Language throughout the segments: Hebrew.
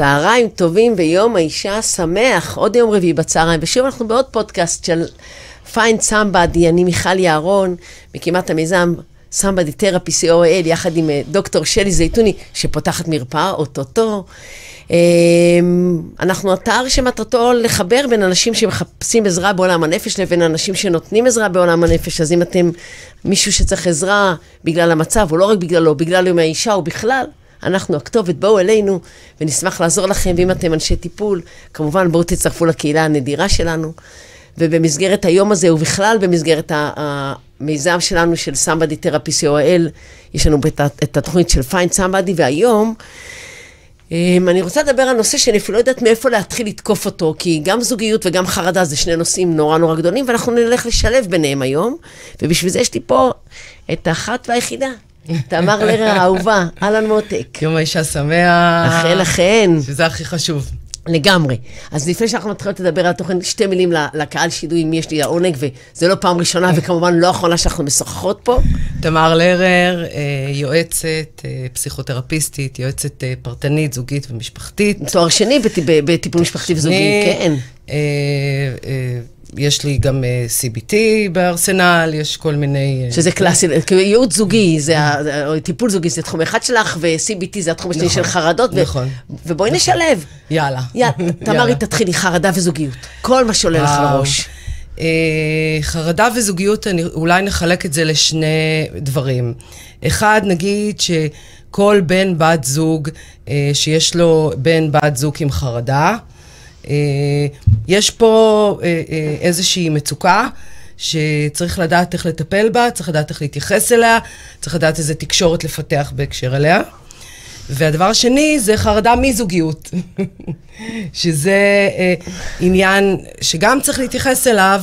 צהריים טובים ויום האישה שמח, עוד יום רביעי בצהריים, ושוב אנחנו בעוד פודקאסט של Find Somebody, אני מיכל יערון, מקימת המיזם Somebody Therapy co.il, יחד עם אה, דוקטור שלי זייתוני, שפותחת מרפאה אוטוטו. אמ, אנחנו אתר שמטרתו לחבר בין אנשים שמחפשים עזרה בעולם הנפש לבין אנשים שנותנים עזרה בעולם הנפש, אז אם אתם מישהו שצריך עזרה בגלל המצב, או לא רק בגללו, בגלל יום האישה או בכלל, אנחנו הכתובת, בואו אלינו ונשמח לעזור לכם, ואם אתם אנשי טיפול, כמובן בואו תצטרפו לקהילה הנדירה שלנו. ובמסגרת היום הזה, ובכלל במסגרת המיזם שלנו של Somebody Therapy co.il, יש לנו את התוכנית של Find Somebody, והיום אמ, אני רוצה לדבר על נושא שאני אפילו לא יודעת מאיפה להתחיל לתקוף אותו, כי גם זוגיות וגם חרדה זה שני נושאים נורא נורא גדולים, ואנחנו נלך לשלב ביניהם היום, ובשביל זה יש לי פה את האחת והיחידה, תמר לרר האהובה, אהלן מותק. יום האישה שמח. אכן, אכן. שזה הכי חשוב. לגמרי. אז לפני שאנחנו מתחילות לדבר על התוכן, שתי מילים לקהל שידעו עם מי יש לי העונג, וזה לא פעם ראשונה, וכמובן לא אחרונה שאנחנו משוחחות פה. תמר לרר, אה, יועצת, אה, פסיכותרפיסטית, יועצת אה, פרטנית, זוגית ומשפחתית. תואר שני בטיפול משפחתי וזוגי, כן. יש לי גם uh, CBT בארסנל, יש כל מיני... Uh, שזה קלאסי, כאילו ייעוץ זוגי, זה או טיפול זוגי, זה תחום אחד שלך, ו-CBT זה התחום השני נכון, של חרדות. נכון. ובואי נכון. נשלב. יאללה. תמרי, תתחילי, חרדה וזוגיות. כל מה שעולה לך לראש. Uh, חרדה וזוגיות, אני, אולי נחלק את זה לשני דברים. אחד, נגיד שכל בן, בת זוג, שיש לו בן, בת זוג עם חרדה, אה, יש פה אה, אה, איזושהי מצוקה שצריך לדעת איך לטפל בה, צריך לדעת איך להתייחס אליה, צריך לדעת איזה תקשורת לפתח בהקשר אליה. והדבר השני זה חרדה מזוגיות, שזה אה, עניין שגם צריך להתייחס אליו,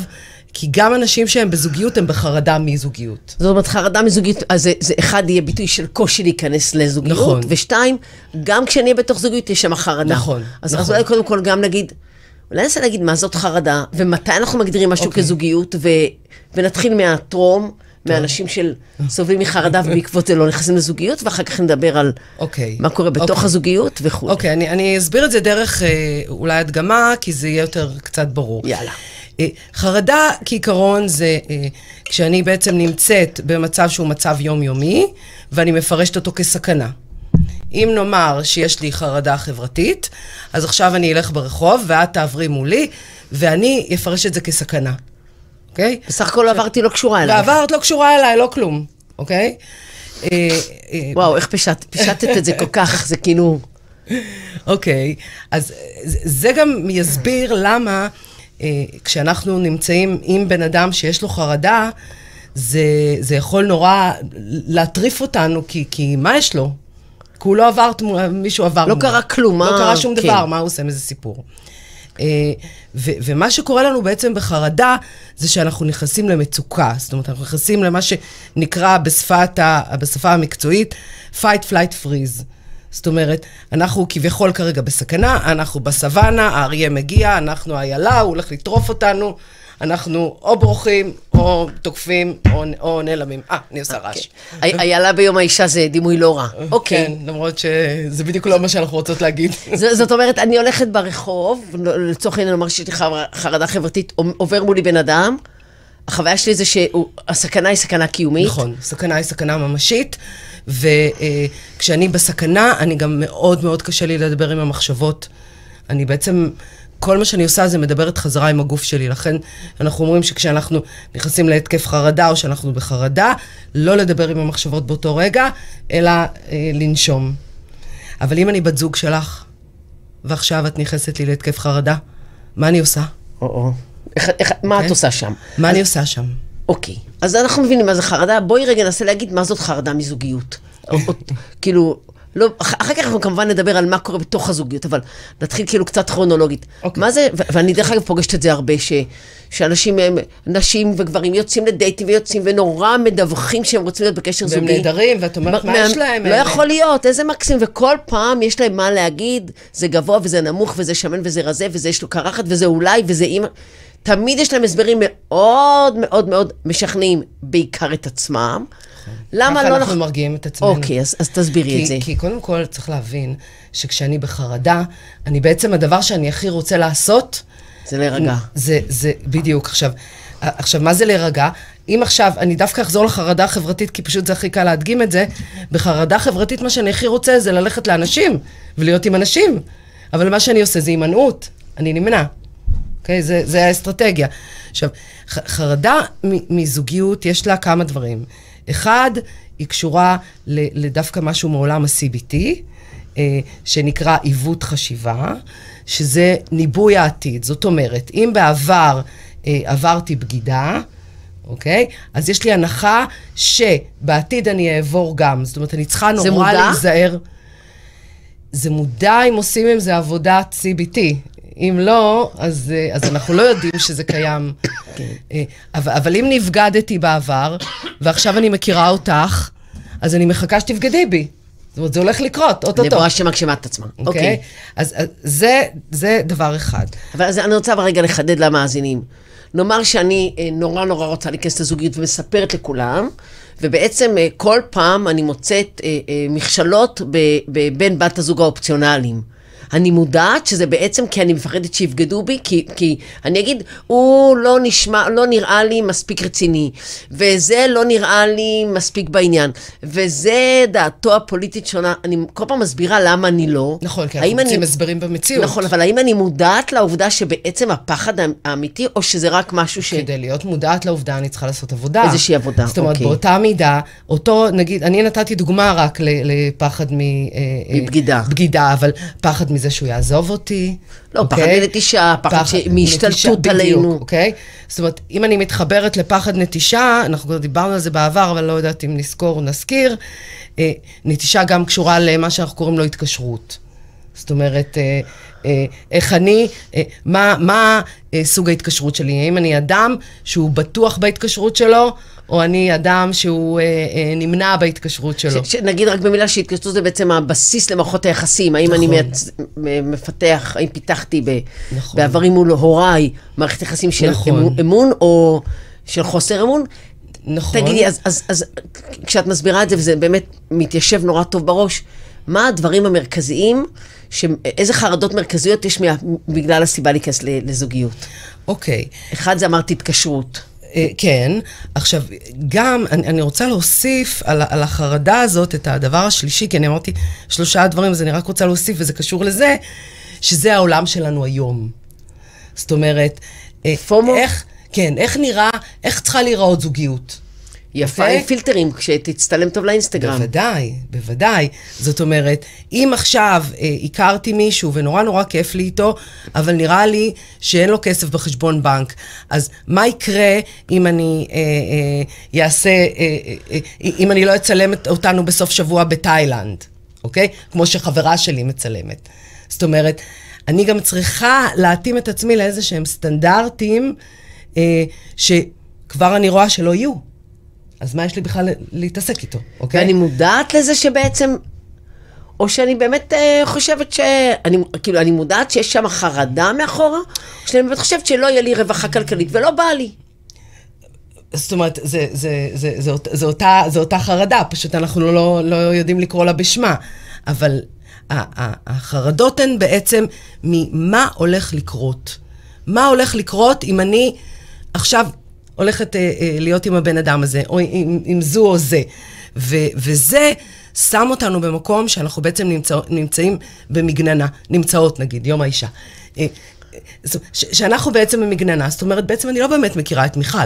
כי גם אנשים שהם בזוגיות הם בחרדה מזוגיות. זאת אומרת, חרדה מזוגיות, אז זה, זה אחד יהיה ביטוי של קושי להיכנס לזוגיות, נכון. ושתיים, גם כשאני אהיה בתוך זוגיות יש שם חרדה. נכון, אז, נכון. אז אולי קודם כל גם נגיד, אולי ננסה להגיד מה זאת חרדה, ומתי אנחנו מגדירים משהו okay. אוקיי. כזוגיות, ו, ונתחיל מהטרום. מאנשים של סובלים מחרדה ובעקבות זה לא נכנסים לזוגיות, ואחר כך נדבר על okay. אוקיי. מה קורה בתוך okay. אוקיי. הזוגיות וכו'. אוקיי, okay, אני, אני אסביר את זה דרך אה, אולי הדגמה, כי זה יהיה יותר קצת ברור. יאללה. אה, חרדה כעיקרון זה אה, כשאני בעצם נמצאת במצב שהוא מצב יומיומי, ואני מפרשת אותו כסכנה. אם נאמר שיש לי חרדה חברתית, אז עכשיו אני אלך ברחוב ואת תעברי מולי, ואני אפרש את זה כסכנה, אוקיי? בסך הכל עברתי לא קשורה אליי. ועברת לא קשורה אליי, לא כלום, אוקיי? אה, וואו, איך פישט, פישטת את זה כל כך, זה כאילו... אוקיי, אז זה גם יסביר למה כשאנחנו נמצאים עם בן אדם שיש לו חרדה, זה, זה יכול נורא להטריף אותנו, כי, כי מה יש לו? כי הוא לא עבר, מישהו עבר. לא קרה כלום, לא מה... קרה שום כן. דבר, מה הוא עושה מזה סיפור. Uh, ו- ומה שקורה לנו בעצם בחרדה, זה שאנחנו נכנסים למצוקה. זאת אומרת, אנחנו נכנסים למה שנקרא בשפת ה- בשפה המקצועית, fight, flight, freeze. זאת אומרת, אנחנו כביכול כרגע בסכנה, אנחנו בסוואנה, האריה מגיע, אנחנו איילה, הוא הולך לטרוף אותנו, אנחנו או בורחים, או תוקפים, או, או נעלמים. אה, אני עושה רעש. אוקיי. איילה ביום האישה זה דימוי לא רע. אוקיי. כן, למרות שזה בדיוק לא מה שאנחנו רוצות להגיד. זאת אומרת, אני הולכת ברחוב, לצורך העניין לומר שיש לי חרדה חברתית, עובר מולי בן אדם, החוויה שלי זה שהסכנה היא סכנה קיומית. נכון, סכנה היא סכנה ממשית. וכשאני בסכנה, אני גם מאוד מאוד קשה לי לדבר עם המחשבות. אני בעצם, כל מה שאני עושה זה מדברת חזרה עם הגוף שלי. לכן אנחנו אומרים שכשאנחנו נכנסים להתקף חרדה או שאנחנו בחרדה, לא לדבר עם המחשבות באותו רגע, אלא אה, לנשום. אבל אם אני בת זוג שלך, ועכשיו את נכנסת לי להתקף חרדה, מה אני עושה? או-או. איך, איך, מה את אוקיי? עושה שם? מה אני עושה שם? אוקיי, אז אנחנו מבינים מה זה חרדה, בואי רגע ננסה להגיד מה זאת חרדה מזוגיות. כאילו, לא, אחר כך אנחנו כמובן נדבר על מה קורה בתוך הזוגיות, אבל נתחיל כאילו קצת כרונולוגית. Okay. אוקיי. מה זה, ואני דרך אגב פוגשת את זה הרבה, ש, שאנשים, נשים וגברים יוצאים לדייטים ויוצאים ונורא מדווחים שהם רוצים להיות בקשר זוגי. והם נהדרים, ואת אומרת, מה, מה יש להם? לא יכול להיות, איזה מקסים, וכל פעם יש להם מה להגיד, זה גבוה וזה נמוך וזה שמן וזה רזה וזה יש לו קרחת וזה אולי וזה אימא. תמיד יש להם הסברים מאוד מאוד מאוד משכנעים, בעיקר את עצמם. למה ככה לא... אנחנו נכ- מרגיעים את עצמנו. אוקיי, אז, אז תסבירי כי, את זה. כי קודם כל צריך להבין שכשאני בחרדה, אני בעצם הדבר שאני הכי רוצה לעשות, זה להירגע. זה, זה בדיוק. עכשיו, עכשיו, מה זה להירגע? אם עכשיו, אני דווקא אחזור לחרדה החברתית, כי פשוט זה הכי קל להדגים את זה, בחרדה חברתית מה שאני הכי רוצה זה ללכת לאנשים ולהיות עם אנשים. אבל מה שאני עושה זה הימנעות, אני נמנע. אוקיי? זה, זה האסטרטגיה. עכשיו, חרדה מזוגיות, יש לה כמה דברים. אחד, היא קשורה לדווקא משהו מעולם ה-CBT, אה, שנקרא עיוות חשיבה, שזה ניבוי העתיד. זאת אומרת, אם בעבר אה, עברתי בגידה, אוקיי? אז יש לי הנחה שבעתיד אני אעבור גם. זאת אומרת, אני צריכה נורא? להיזהר. זה מודע אם עושים עם זה עבודת CBT. אם לא, אז, אה, אז אנחנו לא יודעים שזה קיים. אה, אבל, אבל אם נבגדתי בעבר, ועכשיו אני מכירה אותך, אז אני מחכה שתבגדי בי. זאת אומרת, זה הולך לקרות, אוטוטו. נבואה שמגשימה את עצמה. אוקיי? אוקיי. אז, אז זה, זה דבר אחד. אבל אז אני רוצה רגע לחדד למאזינים. נאמר שאני אה, נורא נורא רוצה להיכנס לזוגיות ומספרת לכולם, ובעצם כל פעם אני מוצאת מכשלות ב- ב- בין בת הזוג האופציונליים. אני מודעת שזה בעצם כי אני מפחדת שיבגדו בי, כי, כי אני אגיד, הוא לא נשמע, לא נראה לי מספיק רציני, וזה לא נראה לי מספיק בעניין, וזה דעתו הפוליטית שונה. אני כל פעם מסבירה למה אני לא. נכון, כי אנחנו רוצים הסברים במציאות. נכון, אבל האם אני מודעת לעובדה שבעצם הפחד האמיתי, או שזה רק משהו ש... כדי להיות מודעת לעובדה, אני צריכה לעשות עבודה. איזושהי עבודה, זאת אומרת, אוקיי. באותה מידה, אותו, נגיד, אני נתתי דוגמה רק לפחד מ... אה, אה, מבגידה. בגידה, אבל פחד מזה שהוא יעזוב אותי. לא, פחד אוקיי? מנטישה, פחד ש- מהשתלטות עלינו. אוקיי? זאת אומרת, אם אני מתחברת לפחד נטישה, אנחנו כבר דיברנו על זה בעבר, אבל לא יודעת אם נזכור או נזכיר, אה, נטישה גם קשורה למה שאנחנו קוראים לו התקשרות. זאת אומרת, אה, אה, איך אני, אה, מה, מה אה, סוג ההתקשרות שלי? האם אני אדם שהוא בטוח בהתקשרות שלו, או אני אדם שהוא אה, אה, נמנע בהתקשרות שלו? ש- נגיד רק במילה שהתקשטות זה בעצם הבסיס למערכות היחסים, האם אני נכון. מייצ... מ- מפתח, האם פיתחתי ב... נכון. בעברי מול הוריי מערכת יחסים של נכון. אמון, אמון או של חוסר אמון? נכון. תגידי, אז, אז, אז כשאת מסבירה את זה, וזה באמת מתיישב נורא טוב בראש, מה הדברים המרכזיים, ש... איזה חרדות מרכזיות יש מה... בגלל הסיבה להיכנס לזוגיות? אוקיי. אחד זה אמרתי התקשרות. אה, כן. עכשיו, גם, אני, אני רוצה להוסיף על, על החרדה הזאת את הדבר השלישי, כי אני אמרתי שלושה דברים, אז אני רק רוצה להוסיף, וזה קשור לזה, שזה העולם שלנו היום. זאת אומרת, אה, פומו? איך, כן, איך נראה, איך צריכה להיראות זוגיות? יפה אוקיי? עם פילטרים, כשתצטלם טוב לאינסטגרם. בוודאי, בוודאי. זאת אומרת, אם עכשיו אה, הכרתי מישהו ונורא נורא כיף לי איתו, אבל נראה לי שאין לו כסף בחשבון בנק, אז מה יקרה אם אני אה, אעשה, אה, אה, אה, אם אני לא אצלם אותנו בסוף שבוע בתאילנד, אוקיי? כמו שחברה שלי מצלמת. זאת אומרת, אני גם צריכה להתאים את עצמי לאיזה שהם סטנדרטים אה, שכבר אני רואה שלא יהיו. אז מה יש לי בכלל להתעסק איתו, אוקיי? ואני מודעת לזה שבעצם, או שאני באמת אה, חושבת ש... אני, כאילו, אני מודעת שיש שם חרדה מאחורה, או שאני באמת חושבת שלא יהיה לי רווחה כלכלית, ולא בא לי. זאת אומרת, זה, זה, זה, זה, אות- זה, אותה, זה אותה חרדה, פשוט אנחנו לא, לא יודעים לקרוא לה בשמה. אבל החרדות הן בעצם ממה הולך לקרות. מה הולך לקרות אם אני עכשיו הולכת אה, אה, להיות עם הבן אדם הזה, או עם, עם זו או זה. ו, וזה שם אותנו במקום שאנחנו בעצם נמצא, נמצאים במגננה, נמצאות נגיד, יום האישה. אה, אה, ש- שאנחנו בעצם במגננה, זאת אומרת, בעצם אני לא באמת מכירה את מיכל.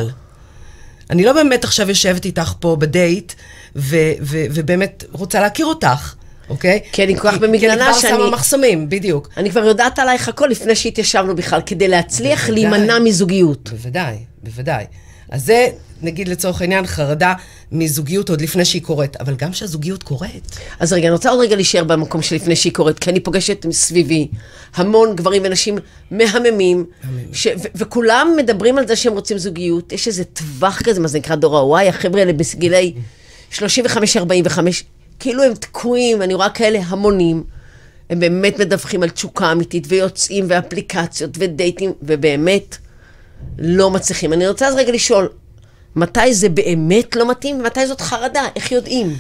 אני לא באמת עכשיו יושבת איתך פה בדייט, ו- ו- ובאמת רוצה להכיר אותך, אוקיי? כי אני כל כך כי אני במגננה כבר שאני- שמה מחסומים, בדיוק. אני כבר יודעת עלייך הכל לפני שהתיישבנו בכלל, כדי להצליח בוודאי. להימנע מזוגיות. בוודאי, בוודאי. אז זה, נגיד לצורך העניין, חרדה מזוגיות עוד לפני שהיא קורית, אבל גם שהזוגיות קורית. אז רגע, אני רוצה עוד רגע להישאר במקום שלפני שהיא קורית, כי אני פוגשת מסביבי המון גברים ונשים מהממים, ש- ו- וכולם מדברים על זה שהם רוצים זוגיות. יש איזה טווח כזה, מה זה נקרא דור ה-Y, החבר'ה האלה בגילי 35-45, כאילו הם תקועים, אני רואה כאלה המונים. הם באמת מדווחים על תשוקה אמיתית, ויוצאים, ואפליקציות, ודייטים, ובאמת, לא מצליחים. אני רוצה אז רגע לשאול, מתי זה באמת לא מתאים ומתי זאת חרדה? איך יודעים?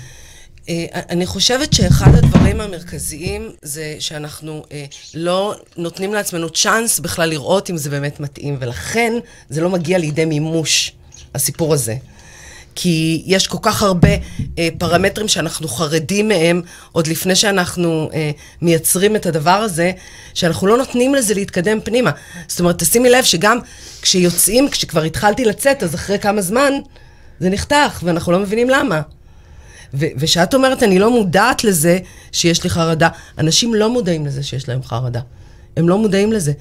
אה, אני חושבת שאחד הדברים המרכזיים זה שאנחנו אה, לא נותנים לעצמנו צ'אנס בכלל לראות אם זה באמת מתאים, ולכן זה לא מגיע לידי מימוש, הסיפור הזה. כי יש כל כך הרבה אה, פרמטרים שאנחנו חרדים מהם, עוד לפני שאנחנו אה, מייצרים את הדבר הזה, שאנחנו לא נותנים לזה להתקדם פנימה. זאת אומרת, תשימי לב שגם כשיוצאים, כשכבר התחלתי לצאת, אז אחרי כמה זמן זה נחתך, ואנחנו לא מבינים למה. ושאת אומרת, אני לא מודעת לזה שיש לי חרדה, אנשים לא מודעים לזה שיש להם חרדה. הם לא מודעים לזה.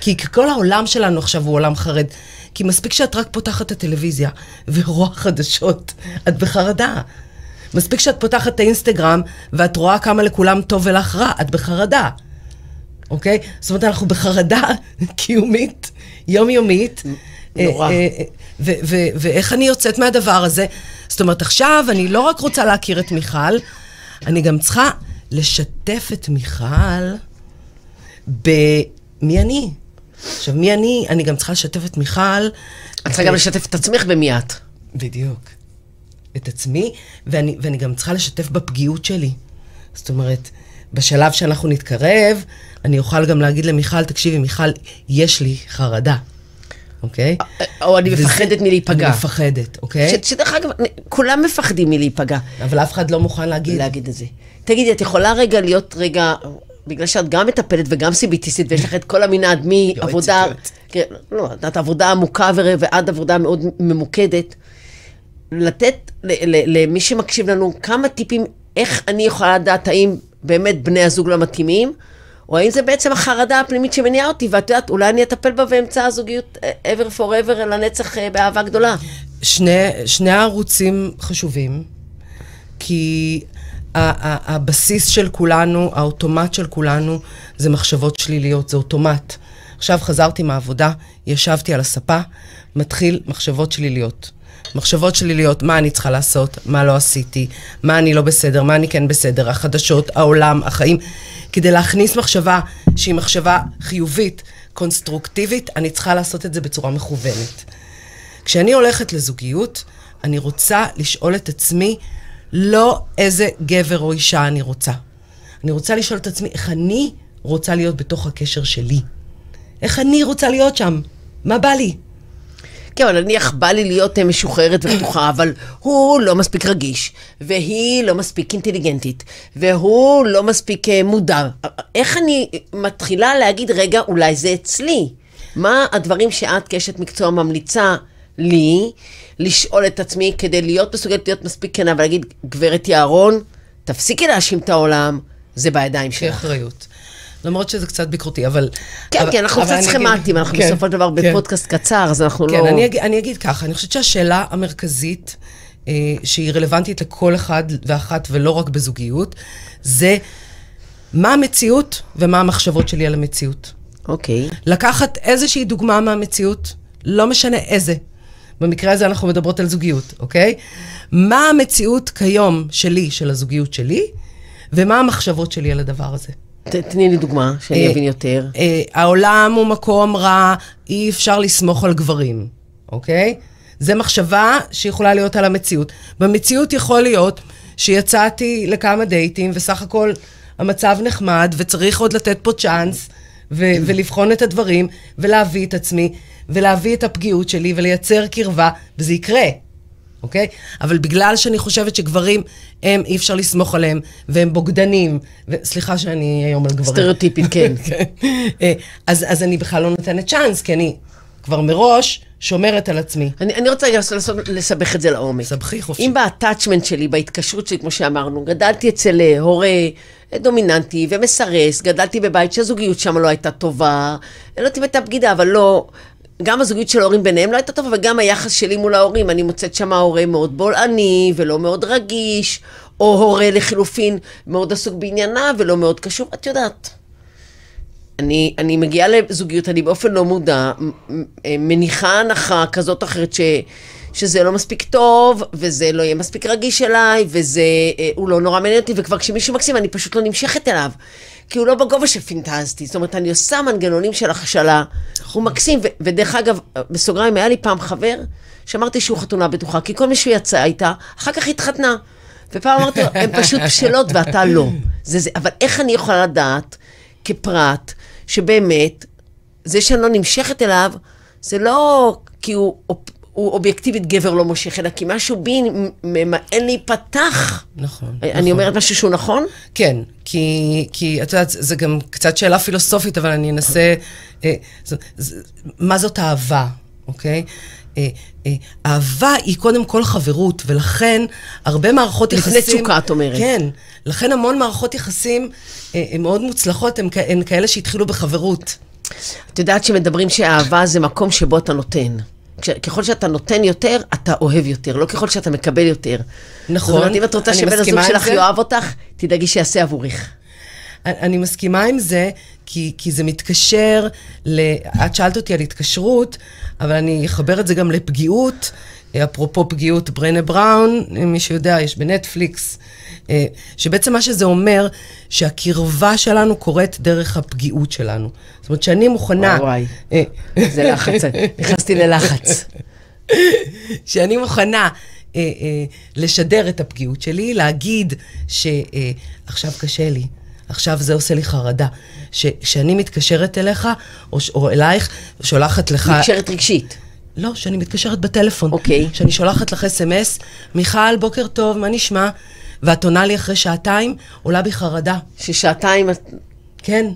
כי כל העולם שלנו עכשיו הוא עולם חרד. כי מספיק שאת רק פותחת את הטלוויזיה ורואה חדשות, את בחרדה. מספיק שאת פותחת את האינסטגרם ואת רואה כמה לכולם טוב ולך רע, את בחרדה. אוקיי? זאת אומרת, אנחנו בחרדה קיומית, יומיומית. נורא. אה, אה, ואיך אני יוצאת מהדבר הזה? זאת אומרת, עכשיו אני לא רק רוצה להכיר את מיכל, אני גם צריכה לשתף את מיכל במי אני. עכשיו, מי אני? אני גם צריכה לשתף את מיכל. את צריכה גם לשתף את עצמך במי את. בדיוק. את עצמי, ואני, ואני גם צריכה לשתף בפגיעות שלי. זאת אומרת, בשלב שאנחנו נתקרב, אני אוכל גם להגיד למיכל, תקשיבי, מיכל, יש לי חרדה. אוקיי? או אני מפחדת מלהיפגע. אני מפחדת, אוקיי? שדרך אגב, כולם מפחדים מלהיפגע. אבל אף אחד לא מוכן להגיד. להגיד את זה. תגידי, את יכולה רגע להיות רגע, בגלל שאת גם מטפלת וגם סיביטיסטית, ויש לך את כל המנעד מעבודה, כן, לא, את עבודה עמוקה ועד עבודה מאוד ממוקדת, לתת למי שמקשיב לנו כמה טיפים, איך אני יכולה לדעת האם באמת בני הזוג לא מתאימים, או האם זה בעצם החרדה הפנימית שמניעה אותי, ואת יודעת, אולי אני אטפל בה ואמצע הזוגיות אה, ever forever לנצח אה, באהבה גדולה. שני, שני הערוצים חשובים, כי הבסיס של כולנו, האוטומט של כולנו, זה מחשבות שליליות, זה אוטומט. עכשיו חזרתי מהעבודה, ישבתי על הספה, מתחיל מחשבות שליליות. מחשבות שליליות, מה אני צריכה לעשות, מה לא עשיתי, מה אני לא בסדר, מה אני כן בסדר, החדשות, העולם, החיים. כדי להכניס מחשבה שהיא מחשבה חיובית, קונסטרוקטיבית, אני צריכה לעשות את זה בצורה מכוונת. כשאני הולכת לזוגיות, אני רוצה לשאול את עצמי לא איזה גבר או אישה אני רוצה. אני רוצה לשאול את עצמי איך אני רוצה להיות בתוך הקשר שלי. איך אני רוצה להיות שם? מה בא לי? כן, אבל נניח בא לי להיות אה, משוחררת ופתוחה, אבל הוא לא מספיק רגיש, והיא לא מספיק אינטליגנטית, והוא לא מספיק אה, מודע. איך אני מתחילה להגיד, רגע, אולי זה אצלי? מה הדברים שאת כאשת מקצוע ממליצה לי לשאול את עצמי כדי להיות מסוגלת להיות מספיק כנה ולהגיד, גברת יערון, תפסיקי להאשים את העולם, זה בידיים שלך. כאחריות. למרות שזה קצת ביקורתי, אבל... כן, אבל, כן, אנחנו קצת סכמטיים, אנחנו כן, בסופו של דבר כן. בפודקאסט קצר, אז אנחנו כן, לא... כן, אני, אני אגיד ככה, אני חושבת שהשאלה המרכזית, אה, שהיא רלוונטית לכל אחד ואחת ולא רק בזוגיות, זה מה המציאות ומה המחשבות שלי על המציאות. אוקיי. לקחת איזושהי דוגמה מהמציאות, לא משנה איזה. במקרה הזה אנחנו מדברות על זוגיות, אוקיי? מה המציאות כיום שלי, של הזוגיות שלי, ומה המחשבות שלי על הדבר הזה. תני לי דוגמה, שאני אה, אבין יותר. אה, העולם הוא מקום רע, אי אפשר לסמוך על גברים, אוקיי? זה מחשבה שיכולה להיות על המציאות. במציאות יכול להיות שיצאתי לכמה דייטים, וסך הכל המצב נחמד, וצריך עוד לתת פה צ'אנס, ו- ולבחון את הדברים, ולהביא את עצמי, ולהביא את הפגיעות שלי, ולייצר קרבה, וזה יקרה. אוקיי? אבל בגלל שאני חושבת שגברים, הם, אי אפשר לסמוך עליהם, והם בוגדנים, וסליחה שאני היום על גברים. סטריאוטיפית, כן. כן. אה, אז, אז אני בכלל לא נותנת צ'אנס, כי אני כבר מראש שומרת על עצמי. אני, אני רוצה רגע לסבך את זה לעומק. סבכי חופשי. אם באטאצ'מנט שלי, בהתקשרות שלי, כמו שאמרנו, גדלתי אצל אה, הורה דומיננטי ומסרס, גדלתי בבית שהזוגיות שם לא הייתה טובה, לא יודעת אם הייתה בגידה, אבל לא, גם הזוגיות של ההורים ביניהם לא הייתה טובה, וגם היחס שלי מול ההורים. אני מוצאת שם הורה מאוד בולעני, ולא מאוד רגיש, או הורה לחילופין מאוד עסוק בענייניו, ולא מאוד קשור. את יודעת, אני, אני מגיעה לזוגיות, אני באופן לא מודע, מניחה הנחה כזאת או אחרת ש... שזה לא מספיק טוב, וזה לא יהיה מספיק רגיש אליי, וזה, אה, הוא לא נורא מעניין אותי, וכבר כשמישהו מקסים, אני פשוט לא נמשכת אליו. כי הוא לא בגובה שפינטזתי. זאת אומרת, אני עושה מנגנונים של הכשלה, הוא מקסים, ו- ודרך אגב, בסוגריים, היה לי פעם חבר, שאמרתי שהוא חתונה בטוחה, כי כל מי שהוא יצא איתה, אחר כך התחתנה. ופעם אמרתי לו, הן פשוט בשלות ואתה לא. זה זה. אבל איך אני יכולה לדעת, כפרט, שבאמת, זה שאני לא נמשכת אליו, זה לא כי הוא, הוא אובייקטיבית גבר לא מושך, אלא כי משהו בי ממאן להיפתח. נכון. אני נכון. אומרת משהו שהוא נכון? כן, כי, כי את יודעת, זה גם קצת שאלה פילוסופית, אבל אני אנסה... אה, זה, זה, מה זאת אהבה, אוקיי? אה, אה, אהבה היא קודם כל חברות, ולכן הרבה מערכות לפני יחסים... לפני תשוקה, את אומרת. כן, לכן המון מערכות יחסים אה, הן מאוד מוצלחות, הן, הן כאלה שהתחילו בחברות. את יודעת שמדברים שאהבה זה מקום שבו אתה נותן. ככל שאתה נותן יותר, אתה אוהב יותר, לא ככל שאתה מקבל יותר. נכון, זאת אומרת, אם את רוצה שבן הזוג שלך יאהב אותך, תדאגי שיעשה עבורך. אני מסכימה עם זה, כי, כי זה מתקשר, ל... את שאלת אותי על התקשרות, אבל אני אחבר את זה גם לפגיעות. אפרופו פגיעות ברנה בראון, מי שיודע, יש בנטפליקס, אה, שבעצם מה שזה אומר, שהקרבה שלנו קורית דרך הפגיעות שלנו. זאת אומרת, שאני מוכנה... וואי וואי, אה, זה לחץ, נכנסתי ללחץ. שאני מוכנה אה, אה, לשדר את הפגיעות שלי, להגיד שעכשיו אה, קשה לי, עכשיו זה עושה לי חרדה. שכשאני מתקשרת אליך, או, או אלייך, שולחת לך... מתקשרת רגשית. לא, שאני מתקשרת בטלפון. אוקיי. Okay. שאני שולחת לך אס.אם.אס, מיכל, בוקר טוב, מה נשמע? ואת עונה לי אחרי שעתיים, עולה בי חרדה. ששעתיים את... כן,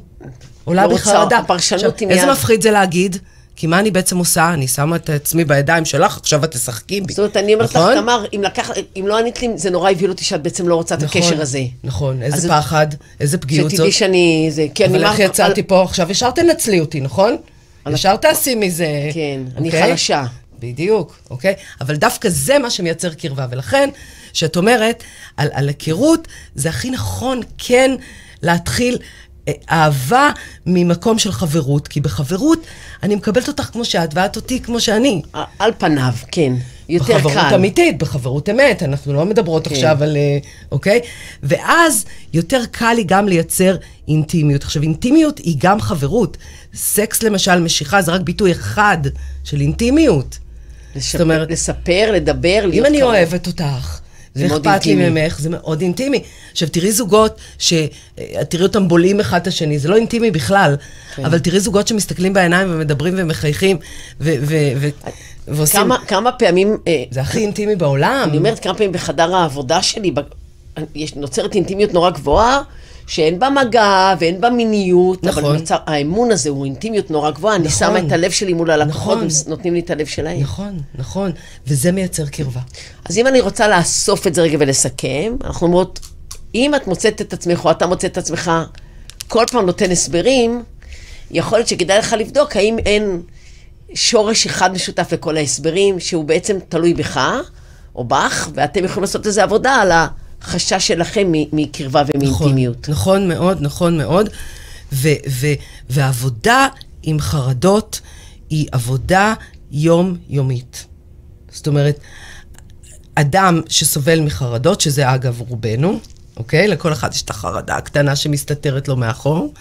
עולה לא בי חרדה. הפרשנות היא מיד. איזה מפחיד זה להגיד? כי מה אני בעצם עושה? אני שמה את עצמי בידיים שלך, עכשיו את תשחקי בי. זאת אומרת, אני אומרת נכון? לך, תמר, אם, לקח, אם לא ענית לי, זה נורא הבהיל אותי שאת בעצם לא רוצה את נכון, הקשר הזה. נכון, איזה פחד, איזה פגיעות זאת. שתדעי שאני... זה, כי אבל איך יצאתי על... פה עכשיו? ישר תנצלי אותי, נכון? ישר תעשי מזה. כן, אני אוקיי? חלשה. בדיוק, אוקיי? אבל דווקא זה מה שמייצר קרבה, ולכן, כשאת אומרת על, על היכרות, זה הכי נכון כן להתחיל אה, אהבה ממקום של חברות, כי בחברות אני מקבלת אותך כמו שאת, ואת אותי כמו שאני. על פניו, כן. יותר בחברות קל. בחברות אמיתית, בחברות אמת, אנחנו לא מדברות כן. עכשיו על... אה, אוקיי? ואז יותר קל לי גם לייצר אינטימיות. עכשיו, אינטימיות היא גם חברות. סקס למשל, משיכה, זה רק ביטוי אחד של אינטימיות. לשפר, זאת אומרת, לספר, לדבר, להיות אם אני קרוב. אוהבת אותך, ואכפת לי ממך, זה מאוד אינטימי. עכשיו, תראי זוגות, ש... תראי אותם בולעים אחד את השני, זה לא אינטימי בכלל, כן. אבל תראי זוגות שמסתכלים בעיניים ומדברים ומחייכים, ו... ו... ו... ועושים... כמה, כמה פעמים... אה, זה הכי אינטימי בעולם. אני אומרת, כמה פעמים בחדר העבודה שלי, יש, נוצרת אינטימיות נורא גבוהה, שאין בה מגע ואין בה מיניות, נכון. אבל נוצר, האמון הזה הוא אינטימיות נורא גבוהה, נכון. אני שמה את הלב שלי מול הלקוחות, נכון. נותנים לי את הלב שלהם. נכון, נכון, וזה מייצר קרבה. אז אם אני רוצה לאסוף את זה רגע ולסכם, אנחנו אומרות, אם את מוצאת את עצמך, או אתה מוצא את עצמך, כל פעם נותן הסברים, יכול להיות שכדאי לך לבדוק האם אין שורש אחד משותף לכל ההסברים, שהוא בעצם תלוי בך, או בך, ואתם יכולים לעשות איזו עבודה על. החשש שלכם מקרבה ומאינטימיות. נכון, נכון מאוד, נכון מאוד. ו- ו- ועבודה עם חרדות היא עבודה יומיומית. זאת אומרת, אדם שסובל מחרדות, שזה אגב רובנו, אוקיי? לכל אחד יש את החרדה הקטנה שמסתתרת לו מאחור.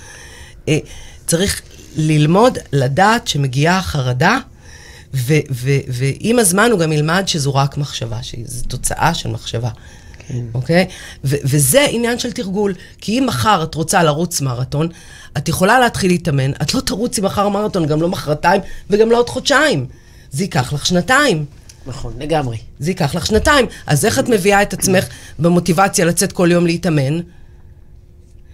אה, צריך ללמוד, לדעת שמגיעה החרדה, ועם הזמן הוא גם ילמד שזו רק מחשבה, שזו תוצאה של מחשבה. כן. אוקיי? ו- וזה עניין של תרגול. כי אם מחר את רוצה לרוץ מרתון, את יכולה להתחיל להתאמן, את לא תרוצי מחר מרתון, גם לא מחרתיים וגם לא עוד חודשיים. זה ייקח לך שנתיים. נכון, לגמרי. זה ייקח לך שנתיים. אז איך את מביאה את עצמך במוטיבציה לצאת כל יום להתאמן?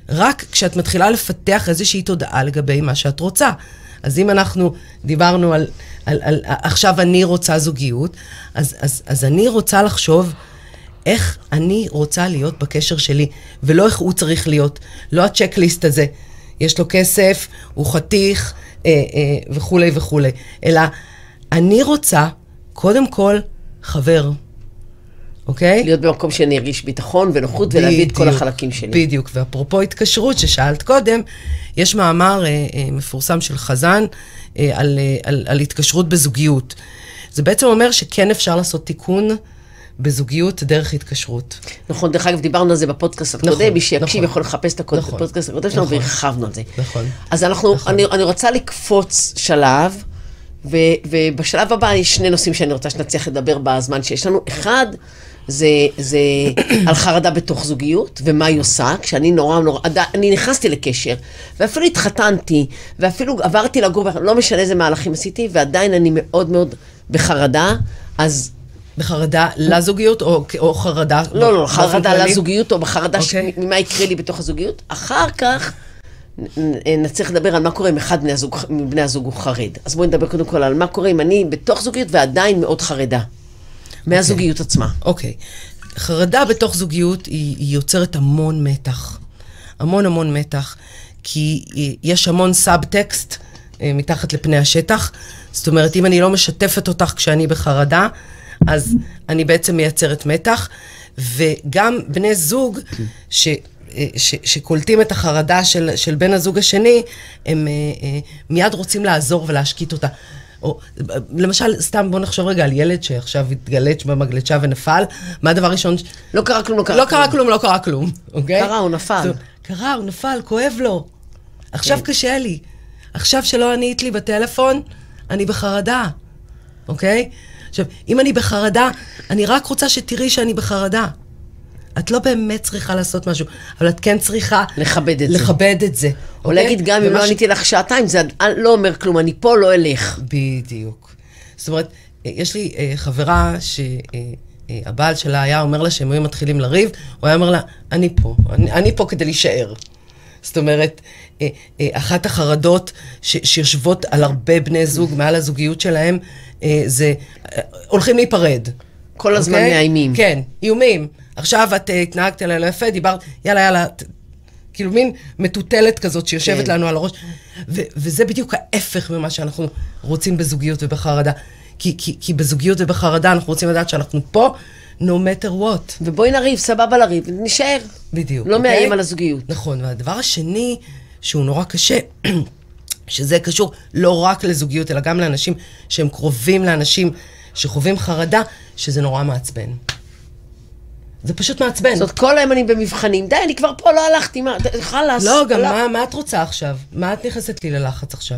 רק כשאת מתחילה לפתח איזושהי תודעה לגבי מה שאת רוצה. אז אם אנחנו דיברנו על, על, על, על עכשיו אני רוצה זוגיות, אז, אז, אז אני רוצה לחשוב איך אני רוצה להיות בקשר שלי, ולא איך הוא צריך להיות. לא הצ'קליסט הזה, יש לו כסף, הוא חתיך אה, אה, וכולי וכולי, אלא אני רוצה, קודם כל, חבר. אוקיי? להיות במקום שאני ארגיש ביטחון ונוחות בדיוק, ולהביא את כל החלקים שלי. בדיוק, ואפרופו התקשרות ששאלת קודם, יש מאמר אה, אה, מפורסם של חזן אה, על, אה, על, על התקשרות בזוגיות. זה בעצם אומר שכן אפשר לעשות תיקון בזוגיות דרך התקשרות. נכון, דרך אגב, דיברנו על זה בפודקאסט הקודם, נכון, מי שיקשיב נכון. יכול לחפש את הקוד- נכון, הפודקאסט הקודם שלנו, נכון. והרחבנו על זה. נכון. אז אנחנו, נכון. אני, אני רוצה לקפוץ שלב, ו, ובשלב הבא יש שני נושאים שאני רוצה שנצליח לדבר בזמן שיש לנו. אחד, זה, זה על חרדה בתוך זוגיות, ומה היא עושה, כשאני נורא נורא, אני נכנסתי לקשר, ואפילו התחתנתי, ואפילו עברתי לגור, לא משנה איזה מהלכים עשיתי, ועדיין אני מאוד מאוד בחרדה, אז בחרדה לזוגיות או, או חרדה? לא, לא, באופן חרדה? לזוגיות או בחרדה ש- אוקיי. ממה יקרה לי בתוך הזוגיות. אחר כך נ- נ- נצליח לדבר על מה קורה אם אחד מבני הזוג, מבני הזוג הוא חרד. אז בואי נדבר קודם כל על מה קורה אם אני בתוך זוגיות ועדיין מאוד חרדה. מהזוגיות עצמה. אוקיי. חרדה בתוך זוגיות היא, היא יוצרת המון מתח. המון המון מתח, כי יש המון סאב-טקסט אה, מתחת לפני השטח. זאת אומרת, אם אני לא משתפת אותך כשאני בחרדה, אז אני בעצם מייצרת מתח. וגם בני זוג ש... אה, ש, שקולטים את החרדה של, של בן הזוג השני, הם אה, מיד רוצים לעזור ולהשקיט אותה. או, למשל, סתם בוא נחשוב רגע על ילד שעכשיו התגלץ' במגלשה ונפל, מה הדבר הראשון? לא קרה כלום, לא קרה לא קרה כלום, לא קרה כלום, אוקיי? קרה, הוא נפל. קרה, הוא נפל, כואב לו. עכשיו קשה לי. עכשיו שלא ענית לי בטלפון, אני בחרדה, אוקיי? עכשיו, אם אני בחרדה, אני רק רוצה שתראי שאני בחרדה. את לא באמת צריכה לעשות משהו, אבל את כן צריכה... לכבד את זה. לכבד את זה. או אוקיי? להגיד גם אם לא ש- עניתי לך שעתיים, זה לא אומר כלום, אני פה, לא אלך. בדיוק. זאת אומרת, אה, יש לי אה, חברה שהבעל שלה היה אומר לה שהם היו מתחילים לריב, הוא היה אומר לה, אני פה, אני, אני פה כדי להישאר. זאת אומרת, אה, אה, אחת החרדות ש, שיושבות על הרבה בני זוג מעל הזוגיות שלהם, אה, זה אה, הולכים להיפרד. כל הזמן אוקיי? מאיימים. כן, איומים. עכשיו את אה, התנהגת אליי לא יפה, דיברת, יאללה, יאללה, כאילו מין מטוטלת כזאת שיושבת כן. לנו על הראש. ו- וזה בדיוק ההפך ממה שאנחנו רוצים בזוגיות ובחרדה. כי, כי, כי בזוגיות ובחרדה אנחנו רוצים לדעת שאנחנו פה, no matter what. ובואי נריב, סבבה לריב, נשאר. בדיוק. לא אוקיי? מאיים על הזוגיות. נכון, והדבר השני, שהוא נורא קשה, שזה קשור לא רק לזוגיות, אלא גם לאנשים שהם קרובים לאנשים שחווים חרדה, שזה נורא מעצבן. זה פשוט מעצבן. זאת אומרת, כל היום אני במבחנים, די, אני כבר פה, לא הלכתי, מה, חלאס. לא, גם הלך. מה, מה את רוצה עכשיו? מה את נכנסת לי ללחץ עכשיו?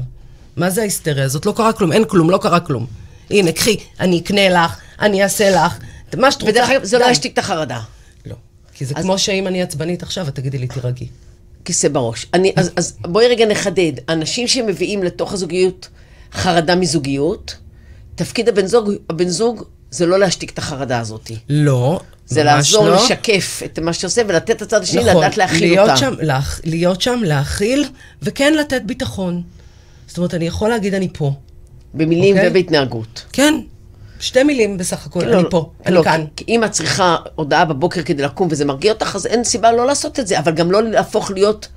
מה זה ההיסטריה הזאת? לא קרה כלום, אין כלום, לא קרה כלום. הנה, קחי, אני אקנה לך, אני אעשה לך, מה שאת רוצה. ודרך אגב, זה לא. ישתיק את החרדה. לא. כי זה כמו שאם אני עצבנית עכשיו, את תגידי לי, תירגעי. כיסא בראש. אני, אז, אז בואי רגע נחדד. אנשים שמביאים לתוך הזוגיות חרדה מזוגיות, תפקיד הבן זוג, הבן זוג זה לא להשתיק את החרדה הזאת. לא, זה לעזור לא. לשקף את מה שעושה ולתת את הצד השני, נכון, לדעת להכיל להיות אותה. שם, להכ... להיות שם, להכיל, וכן לתת ביטחון. זאת אומרת, אני יכול להגיד אני פה. במילים אוקיי? ובהתנהגות. כן, שתי מילים בסך הכל, לא, אני לא, פה, אני לא, כאן. כי אם את צריכה הודעה בבוקר כדי לקום וזה מרגיע אותך, אז אין סיבה לא לעשות את זה, אבל גם לא להפוך להיות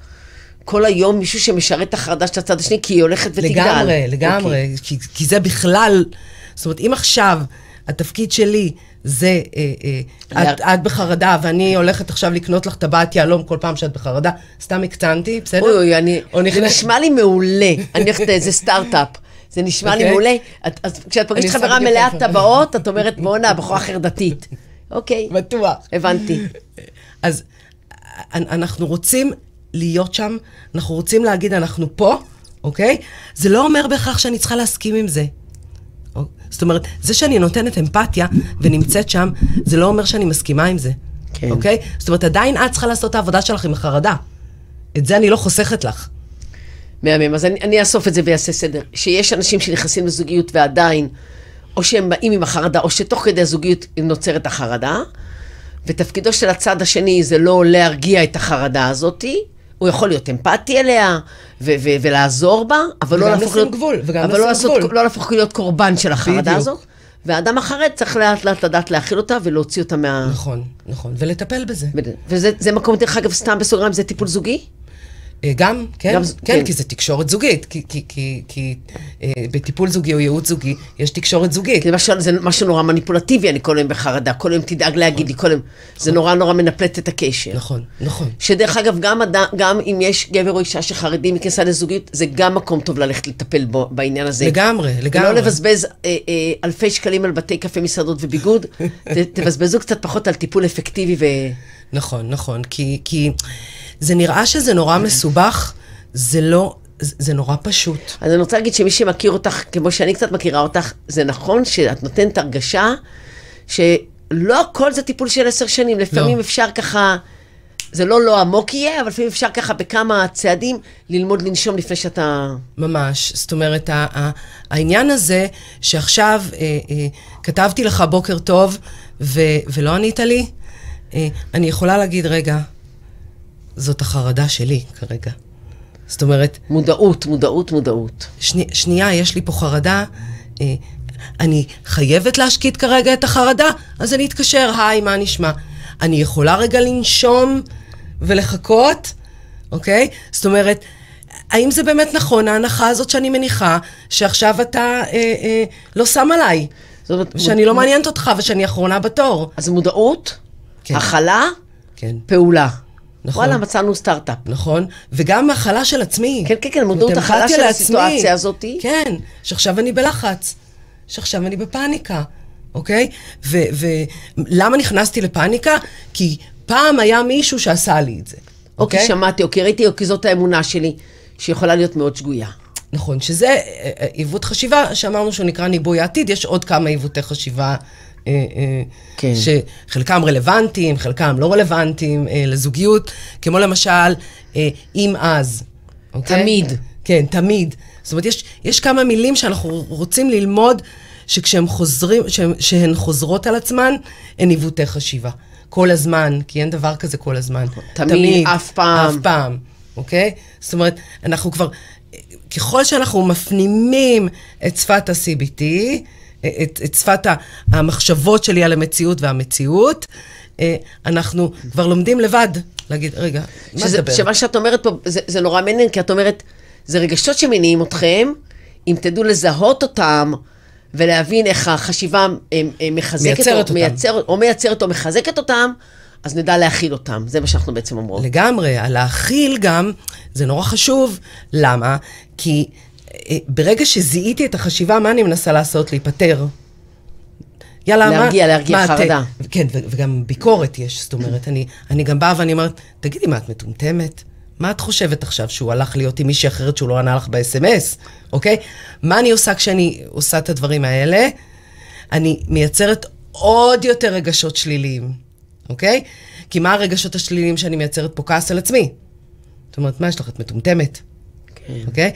כל היום מישהו שמשרת את החרדה של הצד השני, כי היא הולכת ותגדל. לגמרי, לגמרי, אוקיי. כי, כי זה בכלל, זאת אומרת, אם עכשיו התפקיד שלי זה, אה, אה, את, את בחרדה ואני הולכת עכשיו לקנות לך טבעת יהלום כל פעם שאת בחרדה, סתם הקצנתי, בסדר? אוי אוי, אני, או זה נכנס- נשמע לי מעולה. אני הולכת לאיזה סטארט-אפ. זה נשמע לי אוקיי. מעולה. את- אז כשאת פוגשת חברה מלאת. טבעות, את אומרת, בואנה, בחורה חרדתית. אוקיי, בטוח. הבנתי. אז אנ- אנחנו רוצים להיות שם, אנחנו רוצים להגיד אנחנו פה, אוקיי? זה לא אומר בהכרח שאני צריכה להסכים עם זה. זאת אומרת, זה שאני נותנת אמפתיה ונמצאת שם, זה לא אומר שאני מסכימה עם זה. כן. אוקיי? זאת אומרת, עדיין את צריכה לעשות את העבודה שלך עם החרדה. את זה אני לא חוסכת לך. מהמם. אז אני, אני אאסוף את זה ואעשה סדר. שיש אנשים שנכנסים לזוגיות ועדיין, או שהם באים עם החרדה, או שתוך כדי הזוגיות נוצרת החרדה, ותפקידו של הצד השני זה לא להרגיע את החרדה הזאתי, הוא יכול להיות אמפתי אליה ו- ו- ולעזור בה, אבל לא להפוך להיות... גבול, וגם אבל לא, לעשות, גבול. לא להפוך להיות קורבן של החרדה בדיוק. הזאת. והאדם החרד צריך לאט לאט לדעת להכיל אותה ולהוציא אותה מה... נכון, נכון. ולטפל בזה. וזה זה מקום, דרך אגב, סתם בסוגריים, זה טיפול זוגי? אה, גם, כן, גם- כן, כן. כי זה תקשורת זוגית, כי, כי, כי, כי אה, בטיפול זוגי או ייעוץ זוגי יש תקשורת זוגית. זה משהו, זה משהו נורא מניפולטיבי, אני כל היום בחרדה, כל היום תדאג להגיד לי, כל היום, זה נורא נורא מנפלט את הקשר. נכון, נכון. שדרך אגב, גם, אדם, גם אם יש גבר או אישה שחרדים מכניסה לזוגיות, זה גם מקום טוב ללכת לטפל בו, בעניין הזה. לגמרי, לגמרי. ולא לבזבז אה, אה, אלפי שקלים על בתי קפה, מסעדות וביגוד, ת, תבזבזו קצת פחות על טיפול אפקטיבי ו... נכון, נכון, כי, כי זה נראה שזה נורא מסובך, זה לא, זה נורא פשוט. אז אני רוצה להגיד שמי שמכיר אותך, כמו שאני קצת מכירה אותך, זה נכון שאת נותנת הרגשה שלא הכל זה טיפול של עשר שנים, לפעמים לא. אפשר ככה, זה לא לא עמוק יהיה, אבל לפעמים אפשר ככה בכמה צעדים ללמוד לנשום לפני שאתה... ממש. זאת אומרת, ה- ה- העניין הזה שעכשיו אה, אה, כתבתי לך בוקר טוב ו- ולא ענית לי, אני יכולה להגיד, רגע, זאת החרדה שלי כרגע. זאת אומרת, מודעות, מודעות, מודעות. שני, שנייה, יש לי פה חרדה, אה, אני חייבת להשקיט כרגע את החרדה, אז אני אתקשר, היי, מה נשמע? אני יכולה רגע לנשום ולחכות, אוקיי? זאת אומרת, האם זה באמת נכון, ההנחה הזאת שאני מניחה, שעכשיו אתה אה, אה, לא שם עליי, זאת אומרת, ושאני לא מעניינת אותך ושאני אחרונה בתור? אז מודעות, כן. הכלה, כן, פעולה. נכון. וואלה, מצאנו סטארט-אפ. נכון? וגם הכלה של עצמי. כן, כן, כן, מודעות הכלה של לעצמי. הסיטואציה הזאתי. כן, שעכשיו אני בלחץ, שעכשיו אני בפאניקה, אוקיי? ולמה נכנסתי לפאניקה? כי פעם היה מישהו שעשה לי את זה, או כי אוקיי? שמעתי, או כי ראיתי, או כי זאת האמונה שלי, שיכולה להיות מאוד שגויה. נכון, שזה אה, אה, עיוות חשיבה, שאמרנו שהוא נקרא ניבוי העתיד, יש עוד כמה עיוותי חשיבה. אה, אה, כן. שחלקם רלוונטיים, חלקם לא רלוונטיים אה, לזוגיות, כמו למשל, אה, אם אז. אוקיי? תמיד. כן, תמיד. זאת אומרת, יש, יש כמה מילים שאנחנו רוצים ללמוד, שכשהן חוזרים, שהן, שהן חוזרות על עצמן, הן עיוותי חשיבה. כל הזמן, כי אין דבר כזה כל הזמן. תמיד, אף פעם. אף פעם, אוקיי? זאת אומרת, אנחנו כבר, ככל שאנחנו מפנימים את שפת ה-CBT, את, את שפת המחשבות שלי על המציאות והמציאות, אה, אנחנו כבר לומדים לבד להגיד, רגע, מה שזה, תדבר? שמה שאת אומרת פה, זה, זה נורא מעניין, כי את אומרת, זה רגשות שמניעים אתכם, אם תדעו לזהות אותם, ולהבין איך החשיבה אה, אה, מחזקת, מייצרת או, אותם. מייצר, או מייצרת או מחזקת אותם, אז נדע להכיל אותם. זה מה שאנחנו בעצם אומרות. לגמרי, על להכיל גם, זה נורא חשוב. למה? כי ברגע שזיהיתי את החשיבה, מה אני מנסה לעשות? להיפטר. יאללה, מה... להרגיע, להרגיע מה את- חרדה. כן, ו- וגם ביקורת יש, זאת אומרת, אני, אני גם באה ואני אומרת, תגידי, מה, את מטומטמת? מה את חושבת עכשיו, שהוא הלך להיות עם מישהי אחרת שהוא לא ענה לך ב-SMS, אוקיי? מה אני עושה כשאני עושה את הדברים האלה? אני מייצרת עוד יותר רגשות שליליים, אוקיי? כי מה הרגשות השליליים שאני מייצרת פה? כעס על עצמי. זאת אומרת, מה יש לך? את מטומטמת. כן. אוקיי?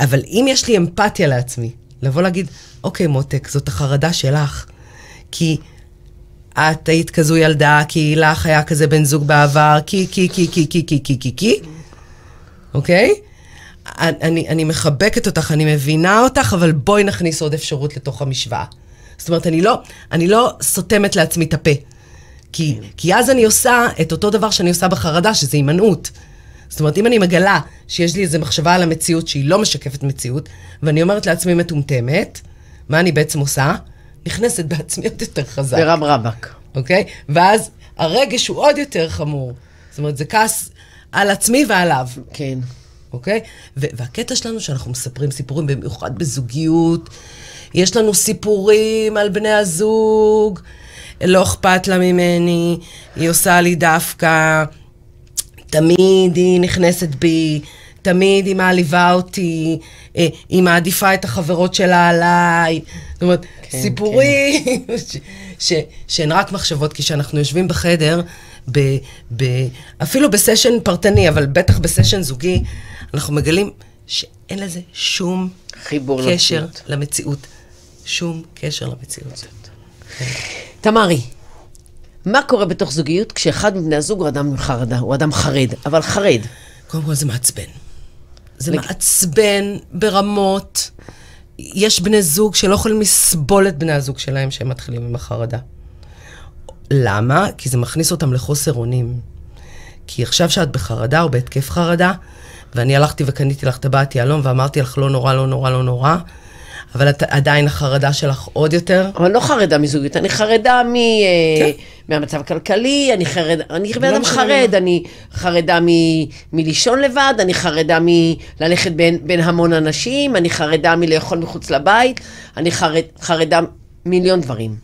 אבל אם יש לי אמפתיה לעצמי, לבוא להגיד, אוקיי, מותק, זאת החרדה שלך, כי את היית כזו ילדה, כי לך היה כזה בן זוג בעבר, כי, כי, כי, כי, כי, כי, כי, כי, כי, אוקיי? אני, אני מחבקת אותך, אני מבינה אותך, אבל בואי נכניס עוד אפשרות לתוך המשוואה. זאת אומרת, אני לא, אני לא סותמת לעצמי את הפה. כי, כי אז אני עושה את אותו דבר שאני עושה בחרדה, שזה הימנעות. זאת אומרת, אם אני מגלה שיש לי איזו מחשבה על המציאות שהיא לא משקפת מציאות, ואני אומרת לעצמי מטומטמת, מה אני בעצם עושה? נכנסת בעצמי עוד יותר חזק. ברב רבק. אוקיי? ואז הרגש הוא עוד יותר חמור. זאת אומרת, זה כעס על עצמי ועליו, כן. אוקיי? ו- והקטע שלנו שאנחנו מספרים סיפורים, במיוחד בזוגיות, יש לנו סיפורים על בני הזוג, לא אכפת לה ממני, היא עושה לי דווקא, תמיד היא נכנסת בי, תמיד היא מעליבה אותי, אה, היא מעדיפה את החברות שלה עליי. זאת אומרת, כן, סיפורים ש- ש- שהן רק מחשבות, כי כשאנחנו יושבים בחדר, ב, ב, אפילו בסשן פרטני, אבל בטח בסשן זוגי, אנחנו מגלים שאין לזה שום חיבור קשר למציאות. למציאות. שום קשר למציאות. תמרי, מה קורה בתוך זוגיות כשאחד מבני הזוג הוא אדם עם חרדה, הוא אדם חרד, אבל חרד. קודם כל זה מעצבן. זה לג- מעצבן ברמות. יש בני זוג שלא יכולים לסבול את בני הזוג שלהם שהם מתחילים עם החרדה. למה? כי זה מכניס אותם לחוסר אונים. כי עכשיו שאת בחרדה או בהתקף חרדה, ואני הלכתי וקניתי לך טבעת יהלום ואמרתי לך, לא נורא, לא נורא, לא נורא, אבל את, עדיין החרדה שלך עוד יותר. אבל לא חרדה מזוגיות, אני חרדה מ... אה, כן. מהמצב הכלכלי, אני חרד, אני בן לא אדם משנה חרד. אני חרדה מ, מלישון לבד, אני חרדה מללכת בין, בין המון אנשים, אני חרדה מלאכול מחוץ לבית, אני חרד, חרדה מיליון דברים.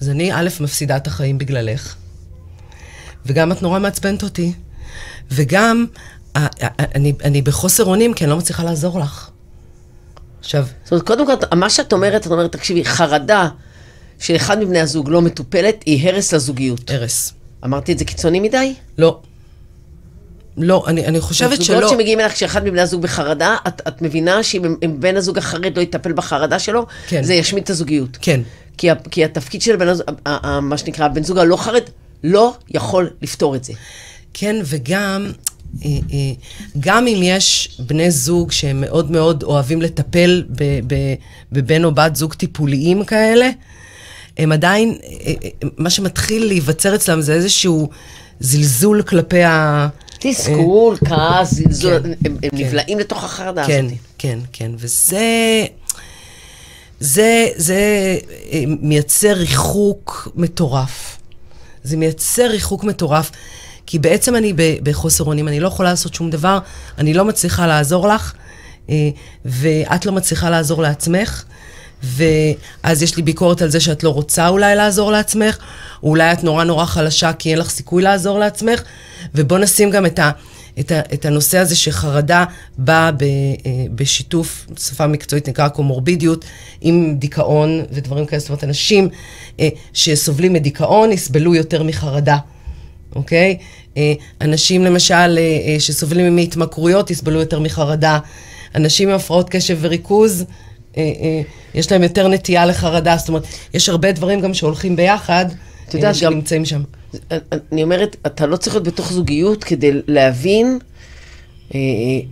אז אני, א', מפסידה את החיים בגללך, וגם את נורא מעצבנת אותי, וגם אה, אה, אני, אני בחוסר אונים כי אני לא מצליחה לעזור לך. עכשיו, זאת אומרת, קודם כל, מה שאת אומרת, את אומרת, תקשיבי, חרדה של אחד מבני הזוג לא מטופלת, היא הרס לזוגיות. ארס. אמרתי את זה קיצוני מדי? לא. לא, אני, אני חושבת שלא. זוגות שמגיעים אלייך כשאחד מבני הזוג בחרדה, את, את מבינה שאם אם בן הזוג החרד לא יטפל בחרדה שלו, כן. זה ישמיד את הזוגיות. כן. כי, כי התפקיד של בן הזוג, מה שנקרא, הבן זוג הלא חרד, לא יכול לפתור את זה. כן, וגם, גם אם יש בני זוג שהם מאוד מאוד אוהבים לטפל בבן או בת זוג טיפוליים כאלה, הם עדיין, אה, אה, מה שמתחיל להיווצר אצלם זה איזשהו זלזול כלפי ה... תסכול, כעס, זלזול, כן, הם, הם כן. נבלעים לתוך החרדה כן, הזאת. כן, כן, וזה... זה, זה אה, מייצר ריחוק מטורף. זה מייצר ריחוק מטורף, כי בעצם אני בחוסר אונים, אני לא יכולה לעשות שום דבר, אני לא מצליחה לעזור לך, אה, ואת לא מצליחה לעזור לעצמך, ואז יש לי ביקורת על זה שאת לא רוצה אולי לעזור לעצמך, או אולי את נורא נורא חלשה כי אין לך סיכוי לעזור לעצמך, ובוא נשים גם את ה... את, ה, את הנושא הזה שחרדה באה ב, אה, בשיתוף, שפה מקצועית נקרא קומורבידיות, עם דיכאון ודברים כאלה, זאת אומרת, אנשים אה, שסובלים מדיכאון יסבלו יותר מחרדה, אוקיי? אה, אנשים למשל אה, אה, שסובלים מהתמכרויות יסבלו יותר מחרדה. אנשים עם הפרעות קשב וריכוז, יש להם יותר נטייה לחרדה, זאת אומרת, יש הרבה דברים גם שהולכים ביחד, שנמצאים שם. אני אומרת, אתה לא צריך להיות בתוך זוגיות כדי להבין,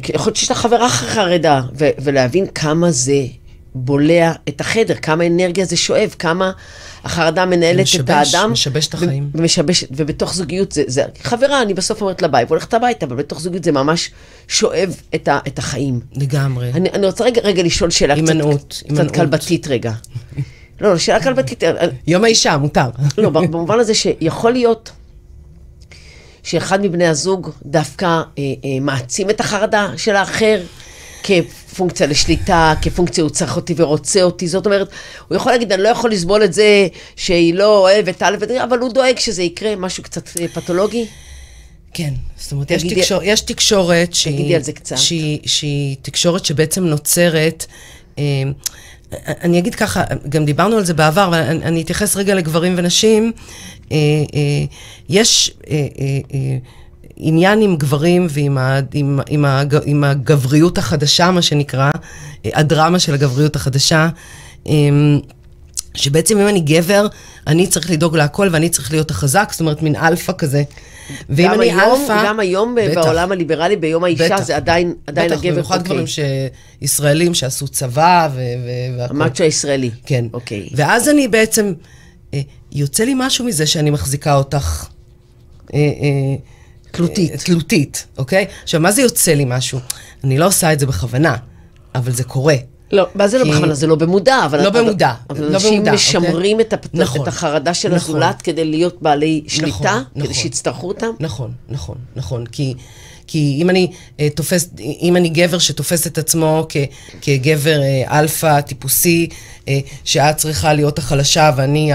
יכול להיות שיש לך חברה חרדה, ולהבין כמה זה בולע את החדר, כמה אנרגיה זה שואב, כמה החרדה מנהלת את משבש, האדם. משבש את החיים. ומשבש, ובתוך זוגיות זה, זה, חברה, אני בסוף אומרת לה ביי, והולכת הביתה, אבל בתוך זוגיות זה ממש שואב את, ה, את החיים. לגמרי. אני, אני רוצה רגע, רגע לשאול שאלה הימנעות, קצת. קצת כלבתית רגע. לא, לא, שאלה כלבתית. אה, יום האישה, מותר. לא, במובן הזה שיכול להיות שאחד מבני הזוג דווקא אה, אה, מעצים את החרדה של האחר כפונקציה לשליטה, כפונקציה הוא צריך אותי ורוצה אותי. זאת אומרת, הוא יכול להגיד, אני לא יכול לסבול את זה שהיא לא אוהבת א' וד', אבל הוא דואג שזה יקרה, משהו קצת אה, פתולוגי. כן, זאת אומרת, יש, תגידי- תקשור, יש תקשורת שהיא. שהיא, שהיא תקשורת שבעצם נוצרת, אה, אני אגיד ככה, גם דיברנו על זה בעבר, אבל אני, אני אתייחס רגע לגברים ונשים. אה, אה, יש אה, אה, אה, עניין עם גברים ועם ה, עם, עם, ה, עם הגבריות החדשה, מה שנקרא, אה, הדרמה של הגבריות החדשה. אה, שבעצם אם אני גבר, אני צריך לדאוג להכל ואני צריך להיות החזק, זאת אומרת מין אלפא כזה. ואם אני היום, אלפא... גם היום בטח, בעולם הליברלי, ביום האישה, בטח. זה עדיין, עדיין בטח, הגבר, במיוחד אוקיי. גברים שישראלים שעשו צבא ו... ו- והכל. המאצ'ו הישראלי. כן. אוקיי. ואז אני בעצם, אה, יוצא לי משהו מזה שאני מחזיקה אותך. תלותית. אה, תלותית, אוקיי? עכשיו, מה זה יוצא לי משהו? אני לא עושה את זה בכוונה, אבל זה קורה. לא, מה זה לא בכוונה? זה לא במודע. אבל לא במודע, אבל לא אנשים במודע, משמרים את. נכון, החרדה של נכון. הזולת כדי להיות בעלי שליטה, נכון. כדי שיצטרכו אותם. נכון, נכון, נכון. כי, כי אם אני אה, תופס, אם אני גבר שתופס את עצמו כ, כגבר אה, אלפא טיפוסי, שאת צריכה להיות החלשה ואני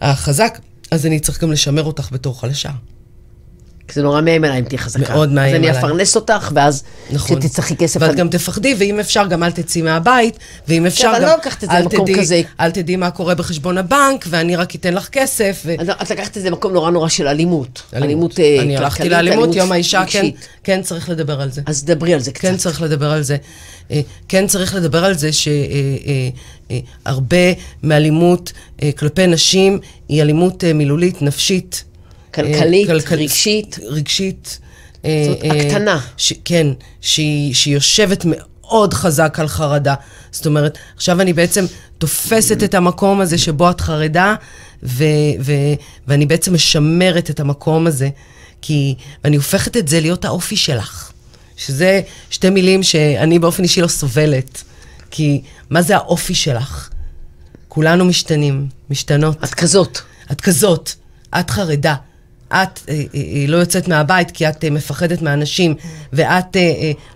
החזק, אז אני צריך גם לשמר אותך בתור חלשה. כי זה נורא מאיים עליי אם תהיה חזקה. מאוד מאיים אז אני עליי. אפרנס אותך, ואז נכון. תצטרכי כסף. ואת על- גם תפחדי, ואם אפשר גם אל תצאי מהבית, ואם אפשר אבל גם... לא לקחת את זה למקום תדעי- כזה. אל תדעי מה קורה בחשבון הבנק, ואני רק אתן לך כסף. ו... אז את לקחת את זה למקום נורא נורא של אלימות. אלימות אה, אני הלכתי כלכלית, לאלימות, אלימות יום האישה, כן. כן צריך לדבר על זה. אז דברי על זה קצת. כן צריך לדבר על זה. אה, כן צריך לדבר על זה שהרבה מאלימות אה, כלפי נשים היא אלימות מילולית, נפשית. כלכלית, אה, כלכל- רגשית. רגשית. אה, זאת אה, הקטנה. ש, כן, שהיא, שהיא יושבת מאוד חזק על חרדה. זאת אומרת, עכשיו אני בעצם תופסת את המקום הזה שבו את חרדה, ו, ו, ואני בעצם משמרת את המקום הזה, כי, ואני הופכת את זה להיות האופי שלך. שזה שתי מילים שאני באופן אישי לא סובלת. כי מה זה האופי שלך? כולנו משתנים, משתנות. את כזאת. את כזאת, את חרדה. את אה, אה, אה, לא יוצאת מהבית כי את מפחדת מאנשים, ואת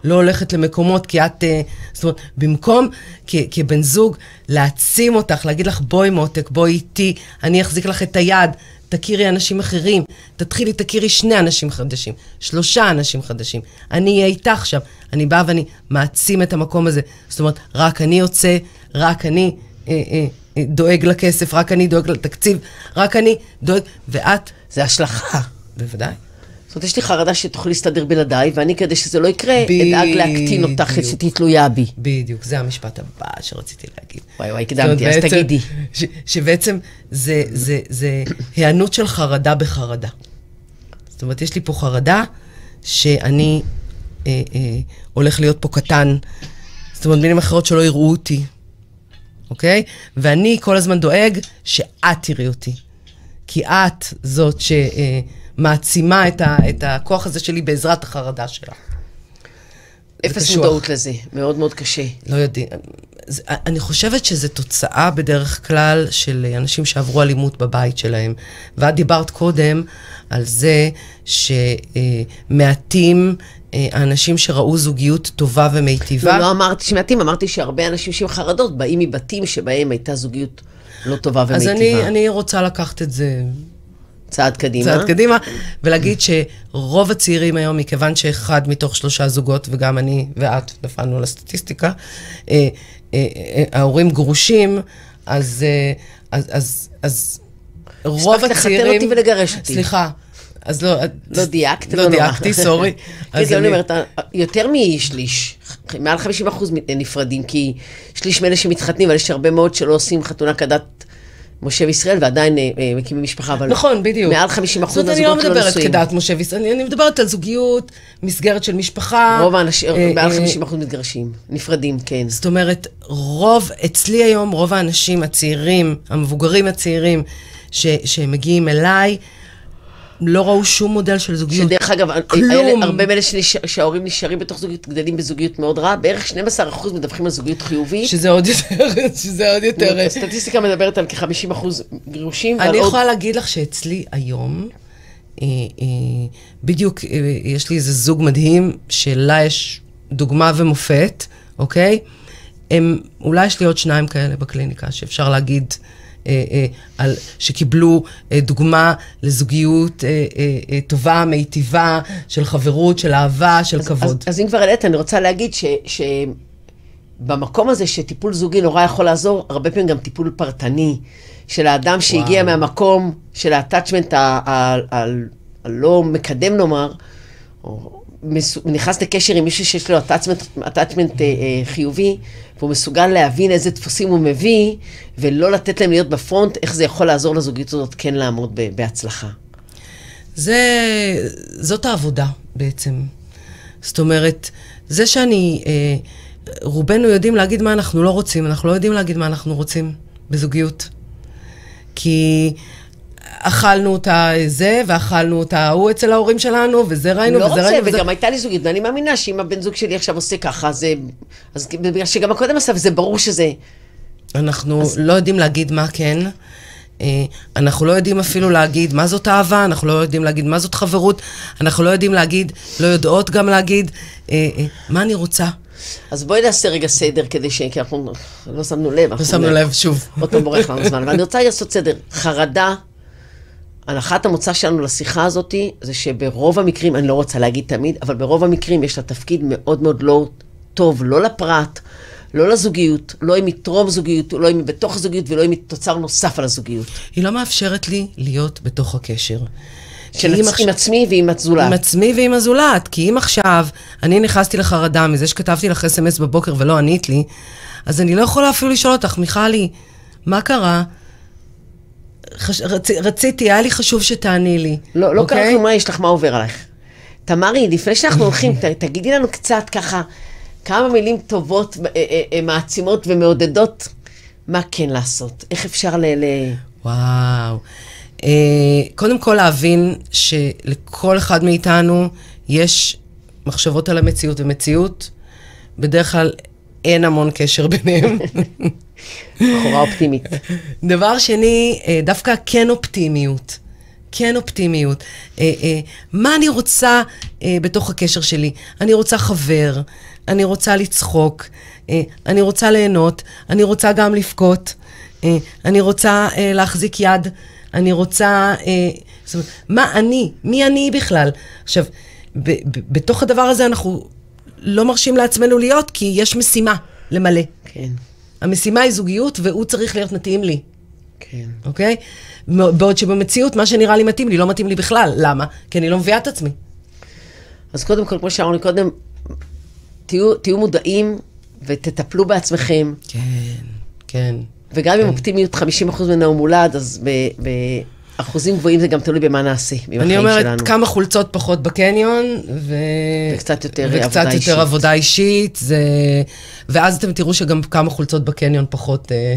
לא הולכת למקומות כי את... זאת אומרת, במקום כ, כבן זוג להעצים אותך, להגיד לך בואי מותק, בואי איתי, אני אחזיק לך את היד, תכירי אנשים אחרים, תתחילי, תכירי שני אנשים חדשים, שלושה אנשים חדשים. אני אהיה איתך עכשיו. אני באה ואני מעצים את המקום הזה. זאת אומרת, רק אני יוצא, רק אני אה, אה, דואג לכסף, רק אני דואג לתקציב, רק אני דואג, ואת, זה השלכה. בוודאי. זאת אומרת, יש לי חרדה שתוכלי להסתדר בלעדיי, ואני, כדי שזה לא יקרה, אדאג להקטין אותך. שתהיי תלויה בי. בדיוק, זה המשפט הבא שרציתי להגיד. וואי וואי, הקדמתי, אז תגידי. שבעצם זה היענות של חרדה בחרדה. זאת אומרת, יש לי פה חרדה שאני אה, אה, הולך להיות פה קטן. זאת אומרת, מילים אחרות שלא יראו אותי, אוקיי? ואני כל הזמן דואג שאת תראי אותי. כי את זאת שמעצימה את, ה, את הכוח הזה שלי בעזרת החרדה שלך. אפס. מודעות לזה, מאוד מאוד קשה. לא יודעים. אני חושבת שזו תוצאה בדרך כלל של אנשים שעברו אלימות בבית שלהם. ואת דיברת קודם על זה שמעטים אה, האנשים שראו זוגיות טובה ומיטיבה. לא, לא אמרתי שמעטים, אמרתי שהרבה אנשים שעם חרדות באים מבתים שבהם הייתה זוגיות לא טובה אז אני, ומיטיבה. אני רוצה לקחת את זה צעד קדימה. צעד קדימה, ולהגיד שרוב הצעירים היום, מכיוון שאחד מתוך שלושה זוגות, וגם אני ואת נפלנו לסטטיסטיקה, אה, אה, אה, ההורים גרושים, אז, אז, אז, אז רוב הספקת לחתן הצעירים... אותי ולגרש אותי. סליחה, אז לא... לא דייקת, לא לא. דייקתי, סורי. אז אז אני אומרת, יותר משליש, מעל 50 אחוז נפרדים, כי שליש מאלה שמתחתנים, אבל יש הרבה מאוד שלא עושים חתונה כדת משה וישראל, ועדיין אה, אה, מקימים משפחה, אבל... נכון, בדיוק. מעל 50 אחוז זאת אומרת, אני לא מהזוגות לא מדברת נשואים. כדת משה וישראל, אני מדברת על זוגיות, מסגרת של משפחה. רוב האנשים, אה, מעל אה, 50 אחוז מתגרשים, נפרדים, כן. זאת אומרת, רוב, אצלי היום, רוב האנשים הצעירים, המבוגרים הצעירים, שמגיעים אליי, לא ראו שום מודל של זוגיות. שדרך אגב, כלום. הרבה מאלה שנשאר- שההורים נשארים בתוך זוגיות, גדלים בזוגיות מאוד רעה, בערך 12 אחוז מדווחים על זוגיות חיובית. שזה עוד יותר, שזה עוד יותר... הסטטיסטיקה מדברת על כ-50 אחוז גירושים, ועל אני עוד... יכולה להגיד לך שאצלי היום, אה, אה, בדיוק, אה, יש לי איזה זוג מדהים, שלה יש דוגמה ומופת, אוקיי? הם, אולי יש לי עוד שניים כאלה בקליניקה, שאפשר להגיד, אה, אה, על, שקיבלו אה, דוגמה לזוגיות אה, אה, אה, טובה, מיטיבה, של חברות, של אהבה, של כבוד. אז, אז אם כבר העלית, אני רוצה להגיד ש, שבמקום הזה שטיפול זוגי נורא יכול לעזור, הרבה פעמים גם טיפול פרטני של האדם שהגיע וואו. מהמקום של ה-attachment ה- ה- ה- הלא מקדם נאמר, או נכנס לקשר עם מישהו שיש לו attachment אה, אה, חיובי, והוא מסוגל להבין איזה דפוסים הוא מביא, ולא לתת להם להיות בפרונט, איך זה יכול לעזור לזוגיות הזאת כן לעמוד בהצלחה. זה, זאת העבודה בעצם. זאת אומרת, זה שאני, אה, רובנו יודעים להגיד מה אנחנו לא רוצים, אנחנו לא יודעים להגיד מה אנחנו רוצים בזוגיות. כי אכלנו אותה זה, ואכלנו אותה ההוא אצל ההורים שלנו, וזה ראינו, לא וזה רוצה, ראינו, וזה... וגם הייתה לי זוגיות, ואני מאמינה שאם הבן זוג שלי עכשיו עושה ככה, זה... אז בגלל שגם הקודם עשה, וזה ברור שזה... אנחנו לא יודעים להגיד מה כן. אה, אנחנו לא יודעים אפילו להגיד מה זאת אהבה, אנחנו לא יודעים להגיד מה זאת חברות, אנחנו לא יודעים להגיד, לא יודעות גם להגיד אה, אה, מה אני רוצה. אז בואי נעשה רגע סדר, כדי ש... כי אנחנו לא שמנו לב. לא שמנו לב שוב. עוד פעם בורח לנו זמן, אבל אני רוצה לעשות סדר. חרדה, הנחת המוצא שלנו לשיחה הזאת, זה שברוב המקרים, אני לא רוצה להגיד תמיד, אבל ברוב המקרים יש לה תפקיד מאוד מאוד לא טוב, לא לפרט, לא לזוגיות, לא אם היא טרום זוגיות, לא אם היא בתוך זוגיות, ולא אם היא תוצר נוסף על הזוגיות. היא לא מאפשרת לי להיות בתוך הקשר. של עצ- עכשיו- עם עצמי ועם הזולת. עם עצמי ועם הזולת. כי אם עכשיו אני נכנסתי לחרדה מזה שכתבתי לך אס.אם.אס בבוקר ולא ענית לי, אז אני לא יכולה אפילו לשאול אותך, מיכלי, מה קרה? חש... רצ... רציתי, היה לי חשוב שתעני לי. לא, לא אוקיי? כלום, מה יש לך, מה עובר עלייך? תמרי, לפני שאנחנו הולכים, ת, תגידי לנו קצת ככה, כמה מילים טובות, אה, אה, אה, מעצימות ומעודדות, מה כן לעשות? איך אפשר ל... ל... וואו. אה, קודם כל להבין שלכל אחד מאיתנו יש מחשבות על המציאות ומציאות, בדרך כלל אין המון קשר ביניהם. בחורה אופטימית. דבר שני, אה, דווקא כן אופטימיות. כן אופטימיות. אה, אה, מה אני רוצה אה, בתוך הקשר שלי? אני רוצה חבר, אני רוצה לצחוק, אה, אני רוצה ליהנות, אני רוצה גם לבכות, אה, אני רוצה אה, להחזיק יד, אני רוצה... אה, זאת אומרת, מה אני? מי אני בכלל? עכשיו, ב- ב- בתוך הדבר הזה אנחנו לא מרשים לעצמנו להיות, כי יש משימה למלא. כן, המשימה היא זוגיות, והוא צריך להיות מתאים לי. כן. אוקיי? בעוד שבמציאות, מה שנראה לי מתאים לי, לא מתאים לי בכלל. למה? כי אני לא מביאה את עצמי. אז קודם כל, כמו שאמרנו קודם, תהיו, תהיו מודעים ותטפלו בעצמכם, כן, כן. וגם אם אופטימיות 50% ממנה הוא מולד, אז ב- באחוזים גבוהים זה גם תלוי במה נעשה, עם אני אומרת, שלנו. כמה חולצות פחות בקניון, ו... וקצת יותר וקצת עבודה יותר אישית. עבודה אישית, זה... ואז אתם תראו שגם כמה חולצות בקניון פחות... אה,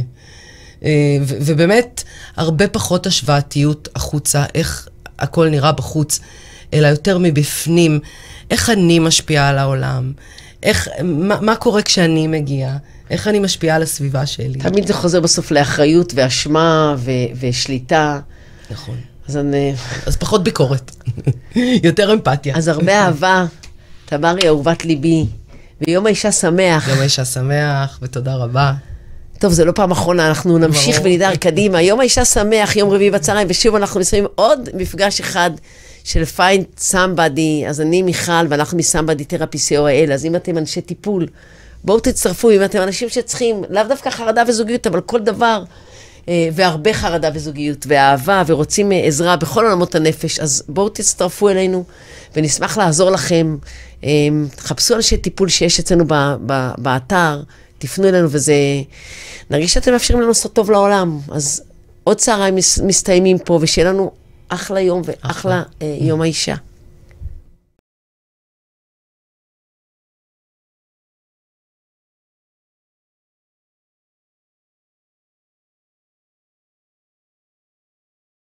אה, ו- ובאמת, הרבה פחות השוואתיות החוצה, איך הכל נראה בחוץ, אלא יותר מבפנים, איך אני משפיעה על העולם, איך, מה, מה קורה כשאני מגיעה, איך אני משפיעה על הסביבה שלי. תמיד זה חוזר בסוף לאחריות ואשמה ו- ושליטה. נכון. אז, אני, אז פחות ביקורת, יותר אמפתיה. אז הרבה אהבה, תמרי אהובת ליבי, ויום האישה שמח. יום האישה שמח, ותודה רבה. טוב, זה לא פעם אחרונה, אנחנו נמשיך. ונדהר קדימה. יום האישה שמח, יום רביעי בצהריים, ושוב אנחנו מסיימים עוד מפגש אחד של find somebody. אז אני מיכל, ואנחנו מסמבדי תרפי co.il, אז אם אתם אנשי טיפול, בואו תצטרפו, אם אתם אנשים שצריכים, לאו דווקא חרדה וזוגיות, אבל כל דבר, והרבה חרדה וזוגיות, ואהבה, ורוצים אה, עזרה בכל עולמות הנפש, אז בואו תצטרפו אלינו, ונשמח לעזור לכם. אה, חפשו אנשי טיפול שיש אצלנו באתר, תפנו אלינו, וזה... נרגיש שאתם מאפשרים לנו לעשות טוב לעולם. אז עוד צהריים מס- מסתיימים פה, ושיהיה לנו אחלה יום ואחלה אה, יום האישה.